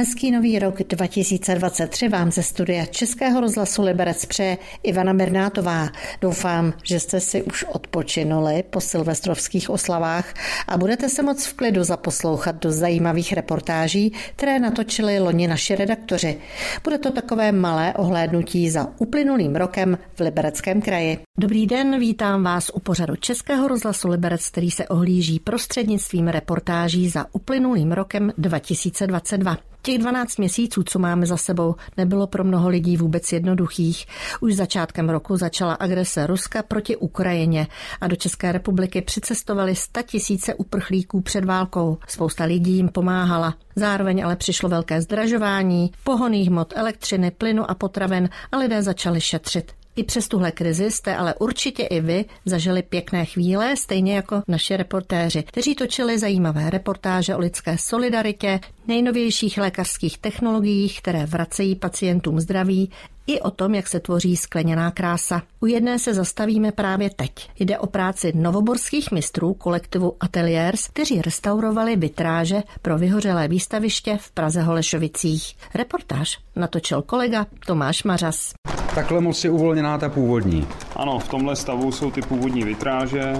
Hezký nový rok 2023 vám ze studia Českého rozhlasu Liberec přeje Ivana Bernátová. Doufám, že jste si už odpočinuli po silvestrovských oslavách a budete se moc v klidu zaposlouchat do zajímavých reportáží, které natočili loni naši redaktoři. Bude to takové malé ohlédnutí za uplynulým rokem v Libereckém kraji. Dobrý den, vítám vás u pořadu Českého rozhlasu Liberec, který se ohlíží prostřednictvím reportáží za uplynulým rokem 2022. Těch 12 měsíců, co máme za sebou, nebylo pro mnoho lidí vůbec jednoduchých. Už začátkem roku začala agrese Ruska proti Ukrajině a do České republiky přicestovali 100 tisíce uprchlíků před válkou. Spousta lidí jim pomáhala. Zároveň ale přišlo velké zdražování, pohoných hmot, elektřiny, plynu a potravin a lidé začali šetřit. I přes tuhle krizi jste ale určitě i vy zažili pěkné chvíle, stejně jako naše reportéři, kteří točili zajímavé reportáže o lidské solidaritě, nejnovějších lékařských technologiích, které vracejí pacientům zdraví, i o tom, jak se tvoří skleněná krása. U jedné se zastavíme právě teď. Jde o práci novoborských mistrů kolektivu Ateliers, kteří restaurovali vitráže pro vyhořelé výstaviště v Praze Holešovicích. Reportáž natočil kolega Tomáš Mařas. Takhle moc je uvolněná ta původní. Ano, v tomhle stavu jsou ty původní vitráže,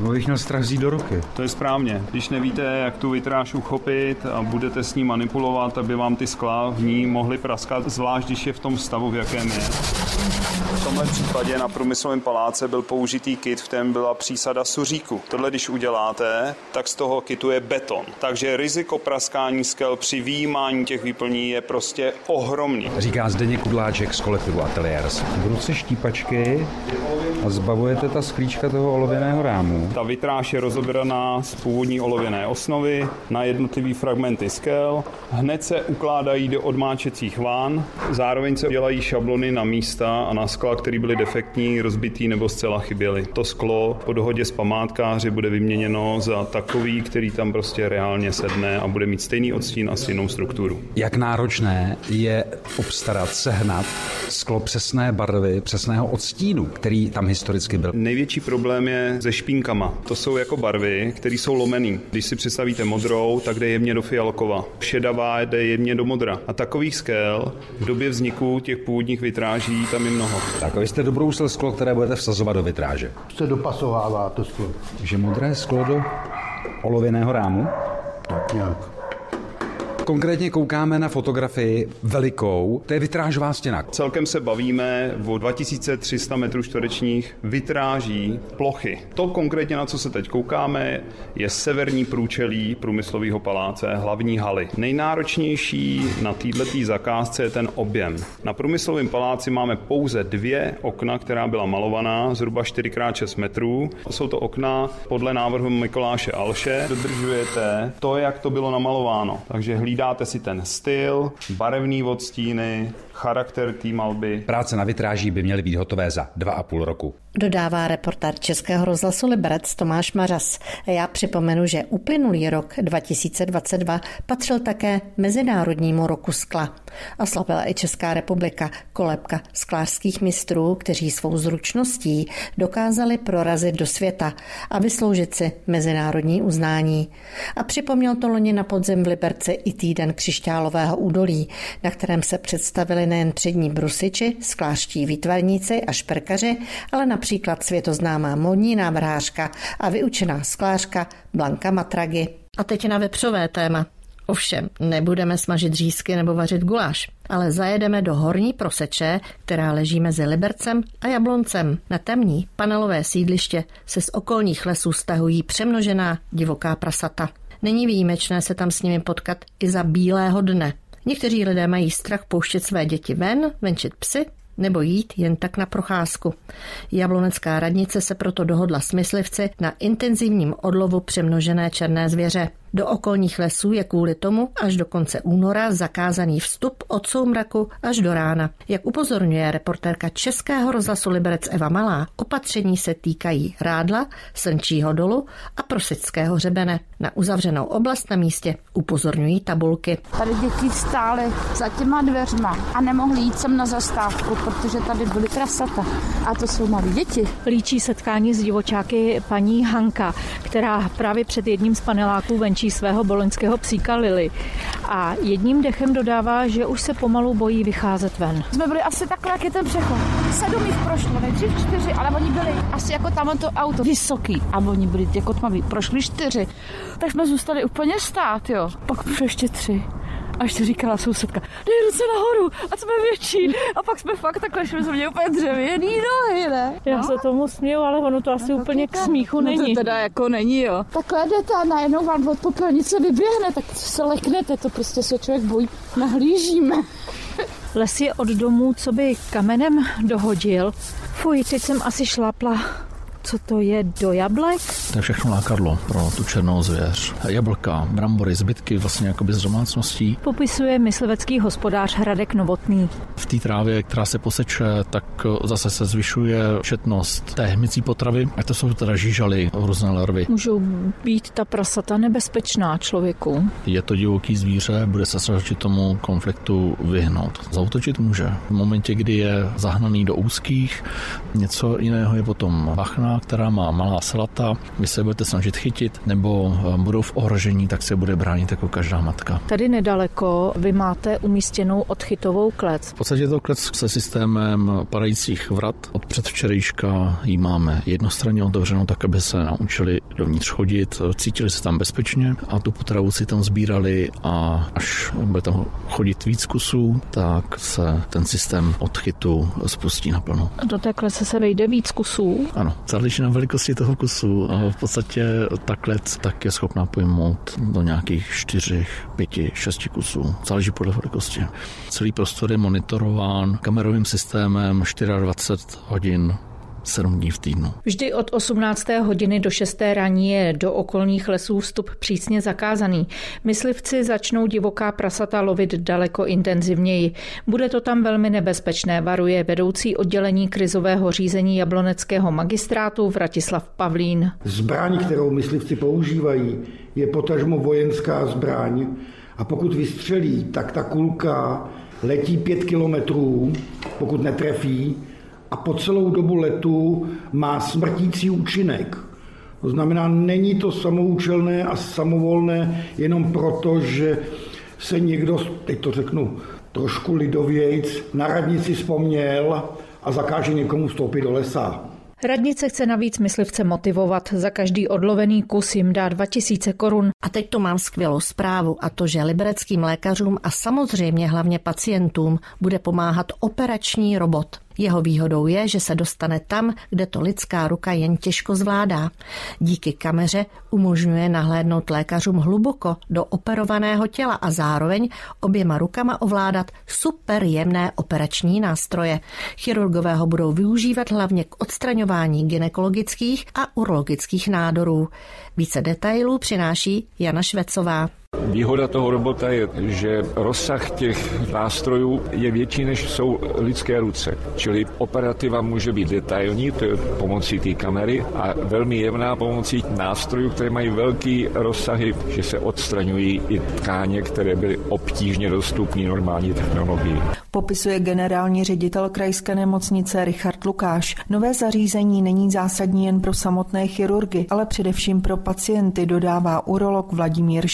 No, bych měl strach vzít do ruky. To je správně. Když nevíte, jak tu vitráž uchopit a budete s ní manipulovat, aby vám ty skla v ní mohly praskat, zvlášť když je v tom stavu, v jakém je. V tomhle případě na průmyslovém paláce byl použitý kit, v kterém byla přísada suříku. Tohle, když uděláte, tak z toho kitu je beton. Takže riziko praskání skel při výjímání těch výplní je prostě ohromný. Říká Zdeněk Kudláček z kolektivu Ateliers. V ruce štípačky a zbavujete ta sklíčka toho olověného rámu. Ta vitráž je rozobraná z původní olověné osnovy na jednotlivý fragmenty skel. Hned se ukládají do odmáčecích ván. Zároveň se dělají šablony na místa a na skla, které byly defektní, rozbitý nebo zcela chyběly. To sklo po dohodě s památkáři bude vyměněno za takový, který tam prostě reálně sedne a bude mít stejný odstín a stejnou strukturu. Jak náročné je obstarat, sehnat sklo přesné barvy, přesného odstínu, který tam historicky byl? Největší problém je se špínkami barvama. To jsou jako barvy, které jsou lomený. Když si představíte modrou, tak jde jemně do fialkova. Šedavá jde jemně do modra. A takových skel v době vzniku těch původních vitráží tam je mnoho. Tak a vy jste dobrousel sklo, které budete vsazovat do vitráže. Se dopasovává to sklo. Takže modré sklo do olověného rámu? Tak nějak. Konkrétně koukáme na fotografii velikou, to je vitrážová stěna. Celkem se bavíme o 2300 metrů čtverečních vitráží plochy. To konkrétně, na co se teď koukáme, je severní průčelí průmyslového paláce, hlavní haly. Nejnáročnější na této zakázce je ten objem. Na průmyslovém paláci máme pouze dvě okna, která byla malovaná, zhruba 4x6 metrů. Jsou to okna podle návrhu Mikoláše Alše. Dodržujete to, jak to bylo namalováno. Takže hlídá hlídáte si ten styl, barevný odstíny, charakter té malby. Práce na vitráží by měly být hotové za dva a půl roku. Dodává reportér Českého rozhlasu Liberec Tomáš Mařas. Já připomenu, že uplynulý rok 2022 patřil také Mezinárodnímu roku skla. A slavila i Česká republika kolebka sklářských mistrů, kteří svou zručností dokázali prorazit do světa a vysloužit si mezinárodní uznání. A připomněl to loni na podzim v Liberci i týden křišťálového údolí, na kterém se představili nejen přední brusiči, skláští výtvarníci a šperkaři, ale například světoznámá modní návrhářka a vyučená sklářka Blanka Matragy. A teď na vepřové téma. Ovšem, nebudeme smažit řízky nebo vařit guláš, ale zajedeme do horní proseče, která leží mezi Libercem a Jabloncem. Na temní panelové sídliště se z okolních lesů stahují přemnožená divoká prasata. Není výjimečné se tam s nimi potkat i za bílého dne. Někteří lidé mají strach pouštět své děti ven, venčit psy nebo jít jen tak na procházku. Jablonecká radnice se proto dohodla s myslivci na intenzivním odlovu přemnožené černé zvěře. Do okolních lesů je kvůli tomu až do konce února zakázaný vstup od soumraku až do rána. Jak upozorňuje reportérka Českého rozhlasu Liberec Eva Malá, opatření se týkají Rádla, Srnčího dolu a Prosického hřebene. Na uzavřenou oblast na místě upozorňují tabulky. Tady děti stály za těma dveřma a nemohli jít sem na zastávku, protože tady byly prasata. A to jsou malí děti. Líčí setkání s divočáky paní Hanka, která právě před jedním z paneláků ven venčí svého boloňského psíka Lily a jedním dechem dodává, že už se pomalu bojí vycházet ven. Jsme byli asi takhle, jak je ten přechod. Sedm jich prošlo, nejdřív čtyři, ale oni byli asi jako tam to auto vysoký a oni byli jako tmaví. Prošli čtyři. Tak jsme zůstali úplně stát, jo. Pak přišli ještě tři. A ještě říkala sousedka, dej ruce nahoru, a jsme větší. A pak jsme fakt takhle šli, jsme měli úplně dřevěný nohy, ne? Já se tomu směju, ale ono to asi no, úplně k smíchu není. No to teda jako není, jo. Takhle jdete a najednou vám od popelnice vyběhne, tak se leknete, to prostě se člověk bojí. Nahlížíme. Les je od domů, co by kamenem dohodil. Fuj, teď jsem asi šlapla co to je do jablek? To je všechno lákadlo pro tu černou zvěř. Jablka, brambory, zbytky vlastně jakoby z domácností. Popisuje myslivecký hospodář Hradek Novotný. V té trávě, která se poseče, tak zase se zvyšuje četnost té hmycí potravy. A to jsou teda žížaly, různé larvy. Můžou být ta prasata nebezpečná člověku? Je to divoký zvíře, bude se snažit tomu konfliktu vyhnout. Zautočit může. V momentě, kdy je zahnaný do úzkých, něco jiného je potom která má malá salata, vy se budete snažit chytit, nebo eh, budou v ohrožení, tak se bude bránit jako každá matka. Tady nedaleko vy máte umístěnou odchytovou klec. V podstatě je to klec se systémem padajících vrat. Od předvčerejška ji máme jednostranně otevřenou, tak aby se naučili dovnitř chodit, cítili se tam bezpečně a tu potravu si tam sbírali a až bude tam chodit víc kusů, tak se ten systém odchytu spustí naplno. Do té klece se vejde víc kusů? Ano, záleží na velikosti toho kusu. A v podstatě ta klec tak je schopná pojmout do nějakých čtyřech, pěti, šesti kusů. Záleží podle velikosti. Celý prostor je monitorován kamerovým systémem 24 hodin 7 dní v týdnu. Vždy od 18. hodiny do 6. raní je do okolních lesů vstup přísně zakázaný. Myslivci začnou divoká prasata lovit daleko intenzivněji. Bude to tam velmi nebezpečné, varuje vedoucí oddělení krizového řízení jabloneckého magistrátu Vratislav Pavlín. Zbraň, kterou myslivci používají, je potažmo vojenská zbraň a pokud vystřelí, tak ta kulka letí pět kilometrů, pokud netrefí, a po celou dobu letu má smrtící účinek. To znamená, není to samoučelné a samovolné jenom proto, že se někdo, teď to řeknu trošku lidovějc, na radnici vzpomněl a zakáže někomu vstoupit do lesa. Radnice chce navíc myslivce motivovat. Za každý odlovený kus jim dá 2000 korun. A teď tu mám skvělou zprávu a to, že libereckým lékařům a samozřejmě hlavně pacientům bude pomáhat operační robot. Jeho výhodou je, že se dostane tam, kde to lidská ruka jen těžko zvládá. Díky kameře umožňuje nahlédnout lékařům hluboko do operovaného těla a zároveň oběma rukama ovládat super jemné operační nástroje. Chirurgové ho budou využívat hlavně k odstraňování ginekologických a urologických nádorů. Více detailů přináší Jana Švecová. Výhoda toho robota je, že rozsah těch nástrojů je větší, než jsou lidské ruce. Čili operativa může být detailní, to je pomocí té kamery, a velmi jemná pomocí nástrojů, které mají velký rozsahy, že se odstraňují i tkáně, které byly obtížně dostupné normální technologii. Popisuje generální ředitel krajské nemocnice Richard Lukáš. Nové zařízení není zásadní jen pro samotné chirurgy, ale především pro pacienty, dodává urolog Vladimír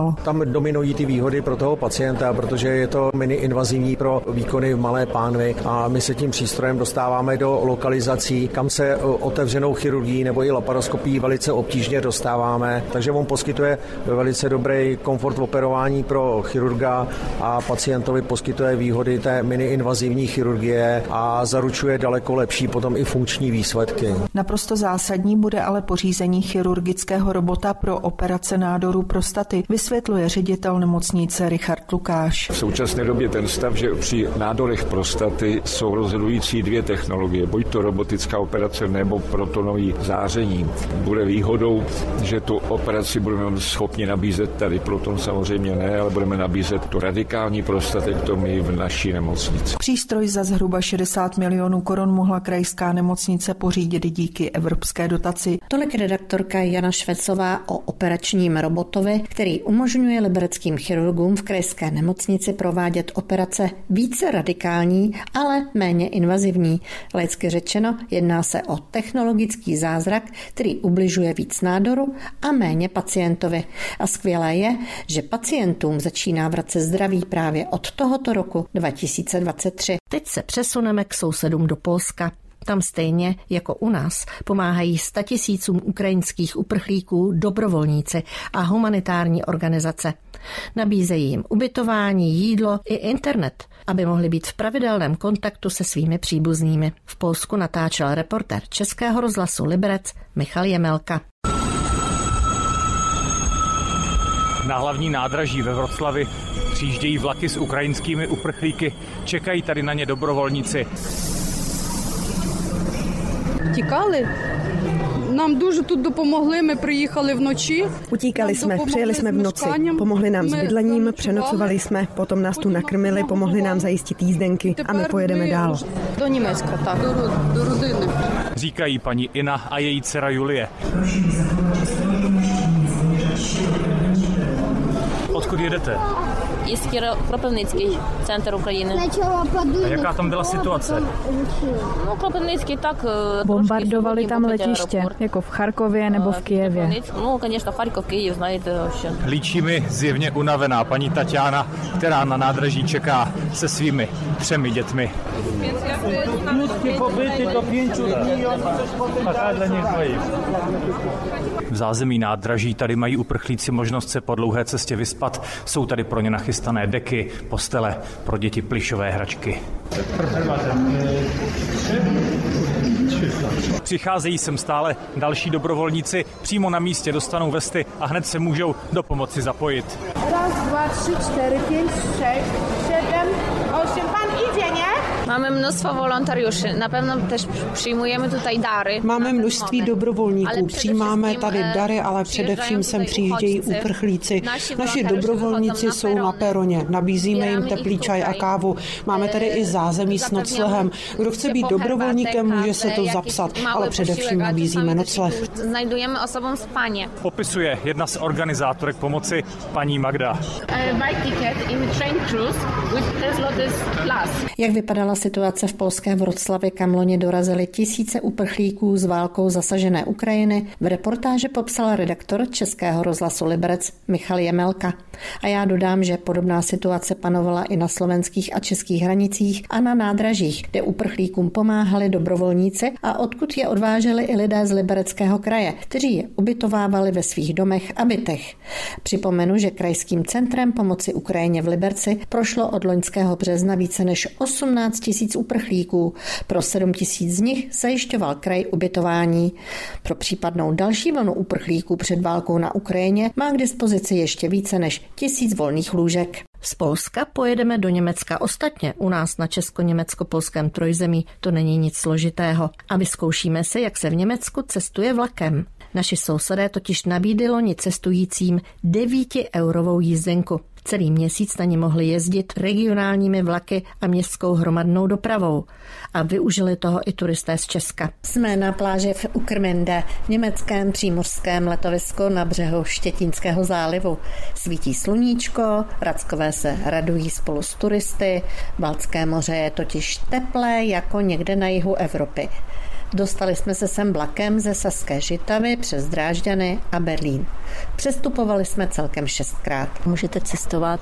Šámal. Tam dominují ty výhody pro toho pacienta, protože je to mini invazivní pro výkony v malé pánvi a my se tím přístrojem dostáváme do lokalizací, kam se otevřenou chirurgií nebo i laparoskopií velice obtížně dostáváme. Takže on poskytuje velice dobrý komfort v operování pro chirurga a pacientovi poskytuje výhody té mini invazivní chirurgie a zaručuje daleko lepší potom i funkční výsledky. Naprosto zásadní bude ale pořízení chirurgického robota pro operace nádoru prostaty. Vysvět vysvětluje ředitel nemocnice Richard Lukáš. V současné době ten stav, že při nádorech prostaty jsou rozhodující dvě technologie, buď to robotická operace nebo protonový záření. Bude výhodou, že tu operaci budeme schopni nabízet tady, proton samozřejmě ne, ale budeme nabízet tu radikální prostatektomii v naší nemocnici. Přístroj za zhruba 60 milionů korun mohla krajská nemocnice pořídit díky evropské dotaci. Tolik redaktorka Jana Švecová o operačním robotovi, který umožňuje umožňuje libereckým chirurgům v krajské nemocnici provádět operace více radikální, ale méně invazivní. Laicky řečeno, jedná se o technologický zázrak, který ubližuje víc nádoru a méně pacientovi. A skvělé je, že pacientům začíná vracet zdraví právě od tohoto roku 2023. Teď se přesuneme k sousedům do Polska. Tam stejně jako u nás pomáhají statisícům ukrajinských uprchlíků dobrovolníci a humanitární organizace. Nabízejí jim ubytování, jídlo i internet, aby mohli být v pravidelném kontaktu se svými příbuznými. V Polsku natáčel reportér Českého rozhlasu Liberec Michal Jemelka. Na hlavní nádraží ve Vroclavi přijíždějí vlaky s ukrajinskými uprchlíky, čekají tady na ně dobrovolníci Тікали. Нам дуже тут допомогli, ми приїхали вночі. Utíkali jsme, přijeli jsme v noci, pomohli nám s bydlením, přenocovali jsme, potom nás tu nakrmili, pomohli nám zajistit jízdenky a my pojedeme dál. Do Německa, tak. Do, do rodiny. Říkají paní Ina a její dcera Julie. Odkud jedete? із Кропивницький центр України. A jaká tam byla situace? No, Kropivnický tak... eh, Bombardovali trošku tam světlý letiště, aeroport. jako v Charkově nebo v Kijevě. Kropivnický- No, конечно, Харков, Київ, знаєте, вообще. Líčí mi zjevně unavená paní Tatiana, která na nádraží čeká se svými třemi dětmi. Krótkie pobyty do pięciu dni i oni coś potem dla nich V zázemí nádraží tady mají uprchlíci možnost se po dlouhé cestě vyspat. Jsou tady pro ně nachystané deky, postele, pro děti plišové hračky. Přicházejí sem stále další dobrovolníci, přímo na místě dostanou vesty a hned se můžou do pomoci zapojit. Raz, dwa, trzy, cztery, pięć, sześć, Mamy mnóstwo wolontariuszy. Na pewno też przyjmujemy tutaj dary. Máme množství dobrovolníků, přijímáme tady eh, dary, ale především sem přijíždějí uchodźcy. uprchlíci. Naši dobrovolníci jsou na peroně, nabízíme jim teplý čaj a kávu. Máme tady i zázemí s noclehem. Kdo chce být dobrovolníkem, může se to zapsat, ale především nabízíme nocleh. też Znajdujemy osobom spanie. Popisuje jedna z organizátorek pomoci, paní Magda. Plus. Jak vypadala situace v polské Vroclavi, kam loni dorazili tisíce uprchlíků z válkou zasažené Ukrajiny, v reportáži popsal redaktor Českého rozhlasu Liberec Michal Jemelka. A já dodám, že podobná situace panovala i na slovenských a českých hranicích a na nádražích, kde uprchlíkům pomáhali dobrovolníci a odkud je odváželi i lidé z Libereckého kraje, kteří je ubytovávali ve svých domech a bytech. Připomenu, že krajským centrem pomoci Ukrajině v Liberci prošlo od loňského března více než 18 tisíc uprchlíků. Pro 7 tisíc z nich zajišťoval kraj ubytování. Pro případnou další vlnu uprchlíků před válkou na Ukrajině má k dispozici ještě více než tisíc volných lůžek. Z Polska pojedeme do Německa. Ostatně u nás na česko-německo-polském trojzemí to není nic složitého. A vyzkoušíme si, jak se v Německu cestuje vlakem. Naši sousedé totiž nabídli loni cestujícím 9-eurovou jízdenku. Celý měsíc na ní mohli jezdit regionálními vlaky a městskou hromadnou dopravou. A využili toho i turisté z Česka. Jsme na pláži v Ukrmende, německém přímořském letovisku na břehu Štětínského zálivu. Svítí sluníčko, rackové se radují spolu s turisty, Baltské moře je totiž teplé jako někde na jihu Evropy. Dostali jsme se sem vlakem ze Saské Žitavy přes Drážďany a Berlín. Přestupovali jsme celkem šestkrát. Můžete cestovat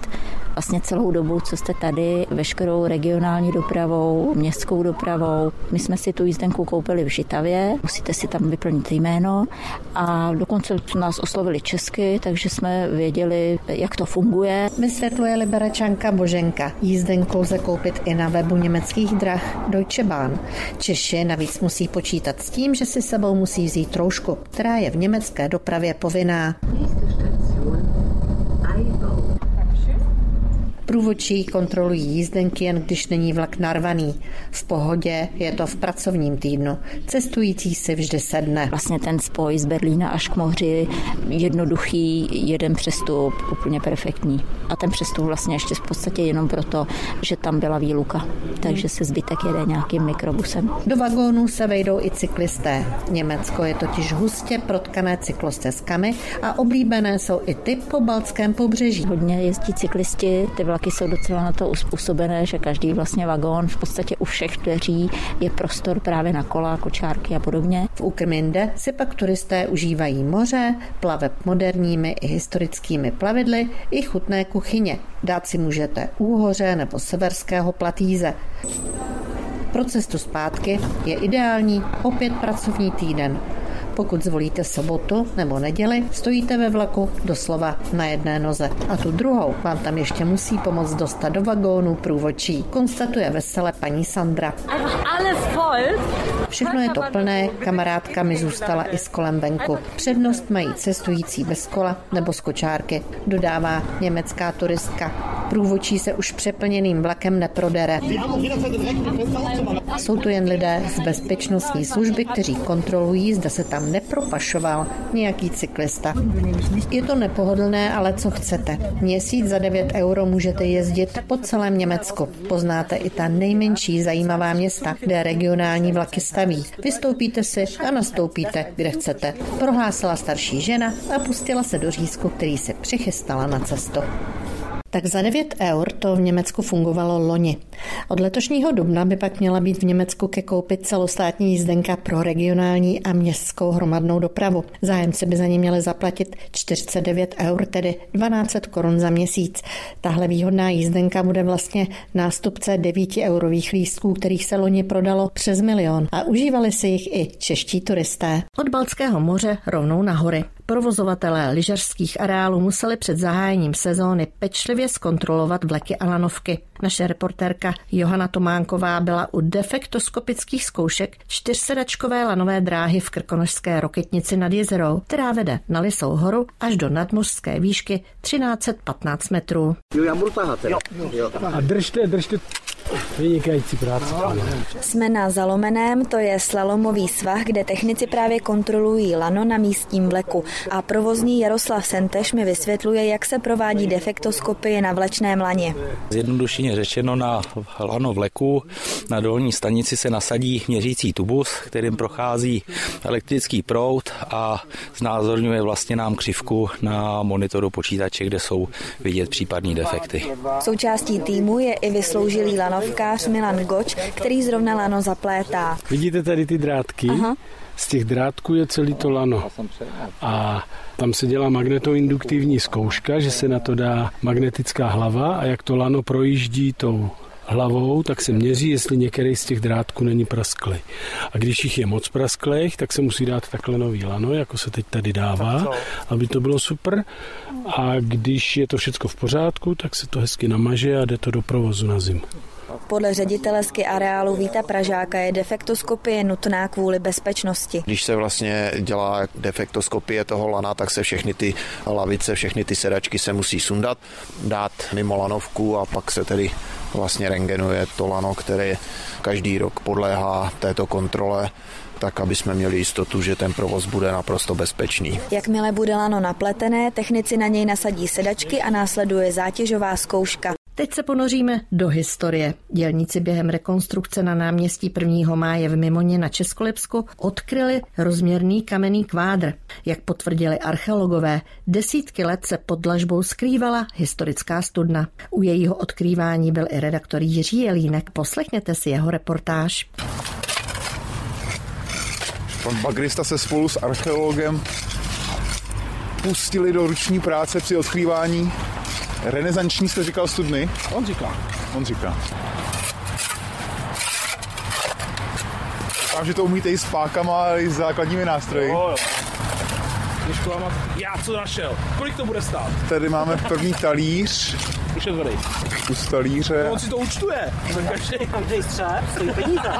vlastně celou dobu, co jste tady, veškerou regionální dopravou, městskou dopravou. My jsme si tu jízdenku koupili v Žitavě, musíte si tam vyplnit jméno a dokonce nás oslovili česky, takže jsme věděli, jak to funguje. Vysvětluje liberečanka Boženka. Jízdenku lze koupit i na webu německých drah Deutsche Bahn. Češi navíc musí počítat s tím, že si sebou musí vzít troušku, která je v německé dopravě povinná. Průvodčí kontrolují jízdenky jen když není vlak narvaný. V pohodě je to v pracovním týdnu. Cestující si vždy sedne. Vlastně ten spoj z Berlína až k moři, jednoduchý, jeden přestup, úplně perfektní. A ten přestup vlastně ještě v podstatě jenom proto, že tam byla výluka. Takže se zbytek jede nějakým mikrobusem. Do vagónů se vejdou i cyklisté. Německo je totiž hustě protkané cyklostezkami a oblíbené jsou i ty po Balckém pobřeží. Hodně jezdí cyklisti, ty vlaky jsou docela na to uspůsobené, že každý vlastně vagón v podstatě u všech dveří je prostor právě na kola, kočárky a podobně. V Ukrminde si pak turisté užívají moře, plaveb moderními i historickými plavidly i chutné kuchyně. Dát si můžete úhoře nebo severského platýze. Pro cestu zpátky je ideální opět pracovní týden. Pokud zvolíte sobotu nebo neděli, stojíte ve vlaku doslova na jedné noze. A tu druhou vám tam ještě musí pomoct dostat do vagónu průvočí, konstatuje vesele paní Sandra. Všechno je to plné, kamarádka mi zůstala i s kolem venku. Přednost mají cestující bez kola nebo z kočárky, dodává německá turistka. Průvočí se už přeplněným vlakem neprodere. Jsou tu jen lidé z bezpečnostní služby, kteří kontrolují, zda se tam nepropašoval nějaký cyklista. Je to nepohodlné, ale co chcete. Měsíc za 9 euro můžete jezdit po celém Německu. Poznáte i ta nejmenší zajímavá města, kde regionální vlaky staví. Vystoupíte si a nastoupíte, kde chcete. Prohlásila starší žena a pustila se do řízku, který se přichystala na cestu. Tak za 9 eur to v Německu fungovalo loni. Od letošního dubna by pak měla být v Německu ke koupit celostátní jízdenka pro regionální a městskou hromadnou dopravu. Zájemci by za ní měli zaplatit 49 eur, tedy 12 korun za měsíc. Tahle výhodná jízdenka bude vlastně nástupce 9 eurových lístků, kterých se loni prodalo přes milion a užívali si jich i čeští turisté. Od Balckého moře rovnou na hory. Provozovatelé lyžařských areálů museli před zahájením sezóny pečlivě zkontrolovat vleky a lanovky. Naše reportérka Johana Tománková byla u defektoskopických zkoušek čtyřsedačkové lanové dráhy v Krkonožské roketnici nad jezerou, která vede na Lisou horu až do nadmořské výšky 1315 metrů. Jo, já budu tahat. Jo. Jo. A držte, držte Vynikající práce. Jsme na Zalomeném, to je slalomový svah, kde technici právě kontrolují lano na místním vleku. A provozní Jaroslav Senteš mi vysvětluje, jak se provádí defektoskopie na vlečném laně. Zjednodušeně řečeno na lano vleku na dolní stanici se nasadí měřící tubus, kterým prochází elektrický proud a znázorňuje vlastně nám křivku na monitoru počítače, kde jsou vidět případní defekty. Součástí týmu je i vysloužilý lano lanovkář Milan Goč, který zrovna lano zaplétá. Vidíte tady ty drátky? Aha. Z těch drátků je celý to lano. A tam se dělá magnetoinduktivní zkouška, že se na to dá magnetická hlava a jak to lano projíždí tou hlavou, tak se měří, jestli některý z těch drátků není prasklý. A když jich je moc prasklých, tak se musí dát takhle nový lano, jako se teď tady dává, aby to bylo super. A když je to všechno v pořádku, tak se to hezky namaže a jde to do provozu na zimu. Podle ředitele ski areálu Víta Pražáka je defektoskopie nutná kvůli bezpečnosti. Když se vlastně dělá defektoskopie toho lana, tak se všechny ty lavice, všechny ty sedačky se musí sundat, dát mimo lanovku a pak se tedy vlastně rengenuje to lano, které každý rok podléhá této kontrole tak aby jsme měli jistotu, že ten provoz bude naprosto bezpečný. Jakmile bude lano napletené, technici na něj nasadí sedačky a následuje zátěžová zkouška. Teď se ponoříme do historie. Dělníci během rekonstrukce na náměstí 1. máje v Mimoně na Českolipsku odkryli rozměrný kamenný kvádr. Jak potvrdili archeologové, desítky let se pod dlažbou skrývala historická studna. U jejího odkrývání byl i redaktor Jiří Jelínek. Poslechněte si jeho reportáž. Pan Bagrista se spolu s archeologem pustili do ruční práce při odkrývání renesanční, jste říkal studny? On říká. On říká. Doufám, že to umíte i s pákama, i s základními nástroji. Jo, jo. Já co našel? Kolik to bude stát? Tady máme první talíř. Už je tvrdý. Kus talíře. No, on si to účtuje. Každý střep, stojí peníze.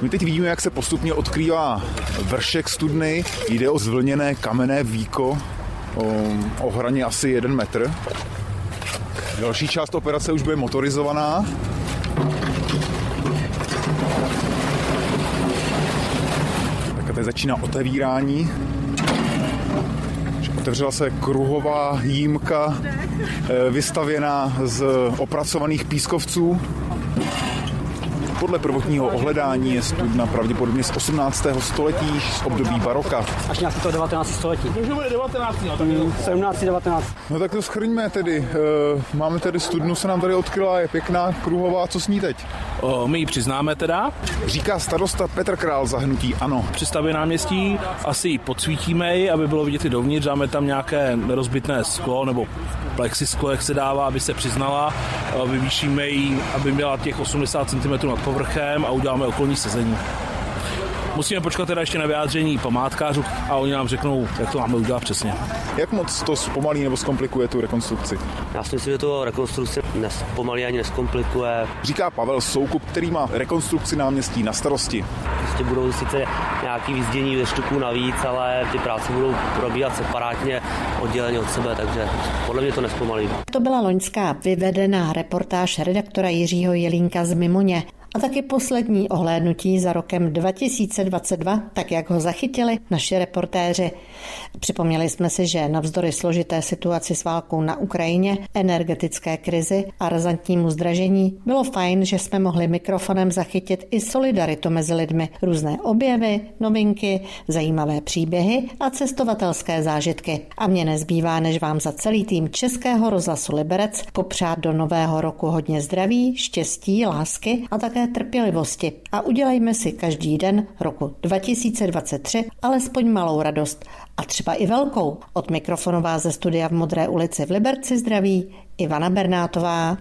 My teď vidíme, jak se postupně odkrývá vršek studny. Jde o zvlněné kamenné víko o, o hraně asi jeden metr. Další část operace už bude motorizovaná. Tak a teď začíná otevírání. Otevřela se kruhová jímka eh, vystavěná z opracovaných pískovců. Podle prvotního ohledání je studna pravděpodobně z 18. století, z období baroka. Až nějak to 19. století. Můžeme bude 19. No, tak mm, 17. 19. No tak to schrňme tedy. Eh, máme tady studnu, se nám tady odkryla, je pěkná, kruhová, co s ní teď? O, my ji přiznáme teda. Říká starosta Petr Král zahnutí ano. Při stavě náměstí asi ji podsvítíme ji, aby bylo vidět i dovnitř, dáme tam nějaké rozbitné sklo nebo plexisklo, jak se dává, aby se přiznala. Vyvýšíme ji, aby měla těch 80 cm nad povrchem a uděláme okolní sezení. Musíme počkat teda ještě na vyjádření památkářů a oni nám řeknou, jak to máme udělat přesně. Jak moc to zpomalí nebo zkomplikuje tu rekonstrukci? Já si myslím, že to rekonstrukce nespomalí ani neskomplikuje. Říká Pavel Soukup, který má rekonstrukci náměstí na starosti. Prostě budou sice nějaký vyzdění ve štuku navíc, ale ty práce budou probíhat separátně, odděleně od sebe, takže podle mě to nespomalí. To byla loňská vyvedená reportáž redaktora Jiřího Jelínka z Mimoně a taky poslední ohlédnutí za rokem 2022, tak jak ho zachytili naši reportéři. Připomněli jsme si, že navzdory složité situaci s válkou na Ukrajině, energetické krizi a razantnímu zdražení bylo fajn, že jsme mohli mikrofonem zachytit i solidaritu mezi lidmi, různé objevy, novinky, zajímavé příběhy a cestovatelské zážitky. A mě nezbývá, než vám za celý tým Českého rozhlasu Liberec popřát do nového roku hodně zdraví, štěstí, lásky a také také trpělivosti a udělejme si každý den roku 2023 alespoň malou radost a třeba i velkou. Od mikrofonová ze studia v Modré ulici v Liberci zdraví Ivana Bernátová.